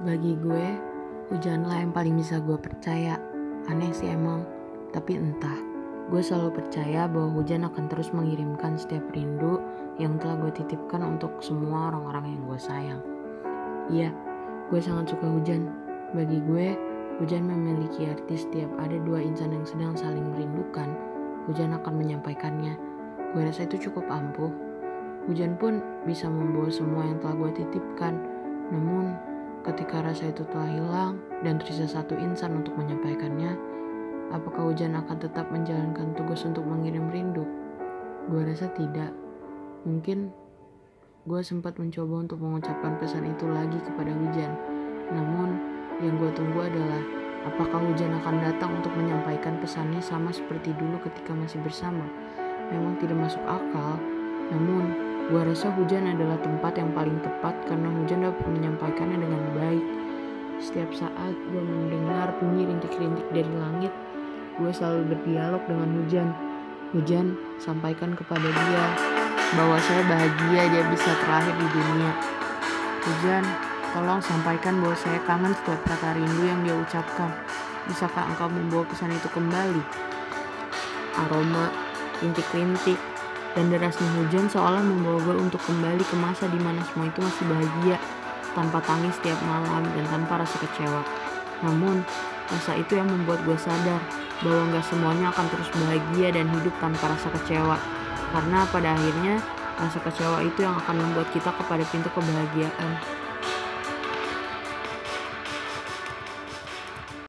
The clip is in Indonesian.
Bagi gue, hujanlah yang paling bisa gue percaya. Aneh sih emang, tapi entah. Gue selalu percaya bahwa hujan akan terus mengirimkan setiap rindu yang telah gue titipkan untuk semua orang-orang yang gue sayang. Iya, gue sangat suka hujan. Bagi gue, hujan memiliki arti setiap ada dua insan yang sedang saling merindukan, hujan akan menyampaikannya. Gue rasa itu cukup ampuh. Hujan pun bisa membawa semua yang telah gue titipkan. Namun, ketika rasa itu telah hilang dan tersisa satu insan untuk menyampaikannya, apakah hujan akan tetap menjalankan tugas untuk mengirim rindu? Gue rasa tidak. Mungkin gue sempat mencoba untuk mengucapkan pesan itu lagi kepada hujan. Namun, yang gue tunggu adalah apakah hujan akan datang untuk menyampaikan pesannya sama seperti dulu ketika masih bersama. Memang tidak masuk akal, namun Gua rasa hujan adalah tempat yang paling tepat karena hujan dapat menyampaikannya dengan baik. Setiap saat gue mendengar bunyi rintik-rintik dari langit, gue selalu berdialog dengan hujan. Hujan, sampaikan kepada dia bahwa saya bahagia dia bisa terakhir di dunia. Hujan, tolong sampaikan bahwa saya kangen setiap kata rindu yang dia ucapkan. Bisakah engkau membawa pesan itu kembali? Aroma, rintik-rintik, dan derasnya hujan seolah membawa gue untuk kembali ke masa di mana semua itu masih bahagia, tanpa tangis setiap malam dan tanpa rasa kecewa. Namun, rasa itu yang membuat gue sadar bahwa nggak semuanya akan terus bahagia dan hidup tanpa rasa kecewa. Karena pada akhirnya, rasa kecewa itu yang akan membuat kita kepada pintu kebahagiaan.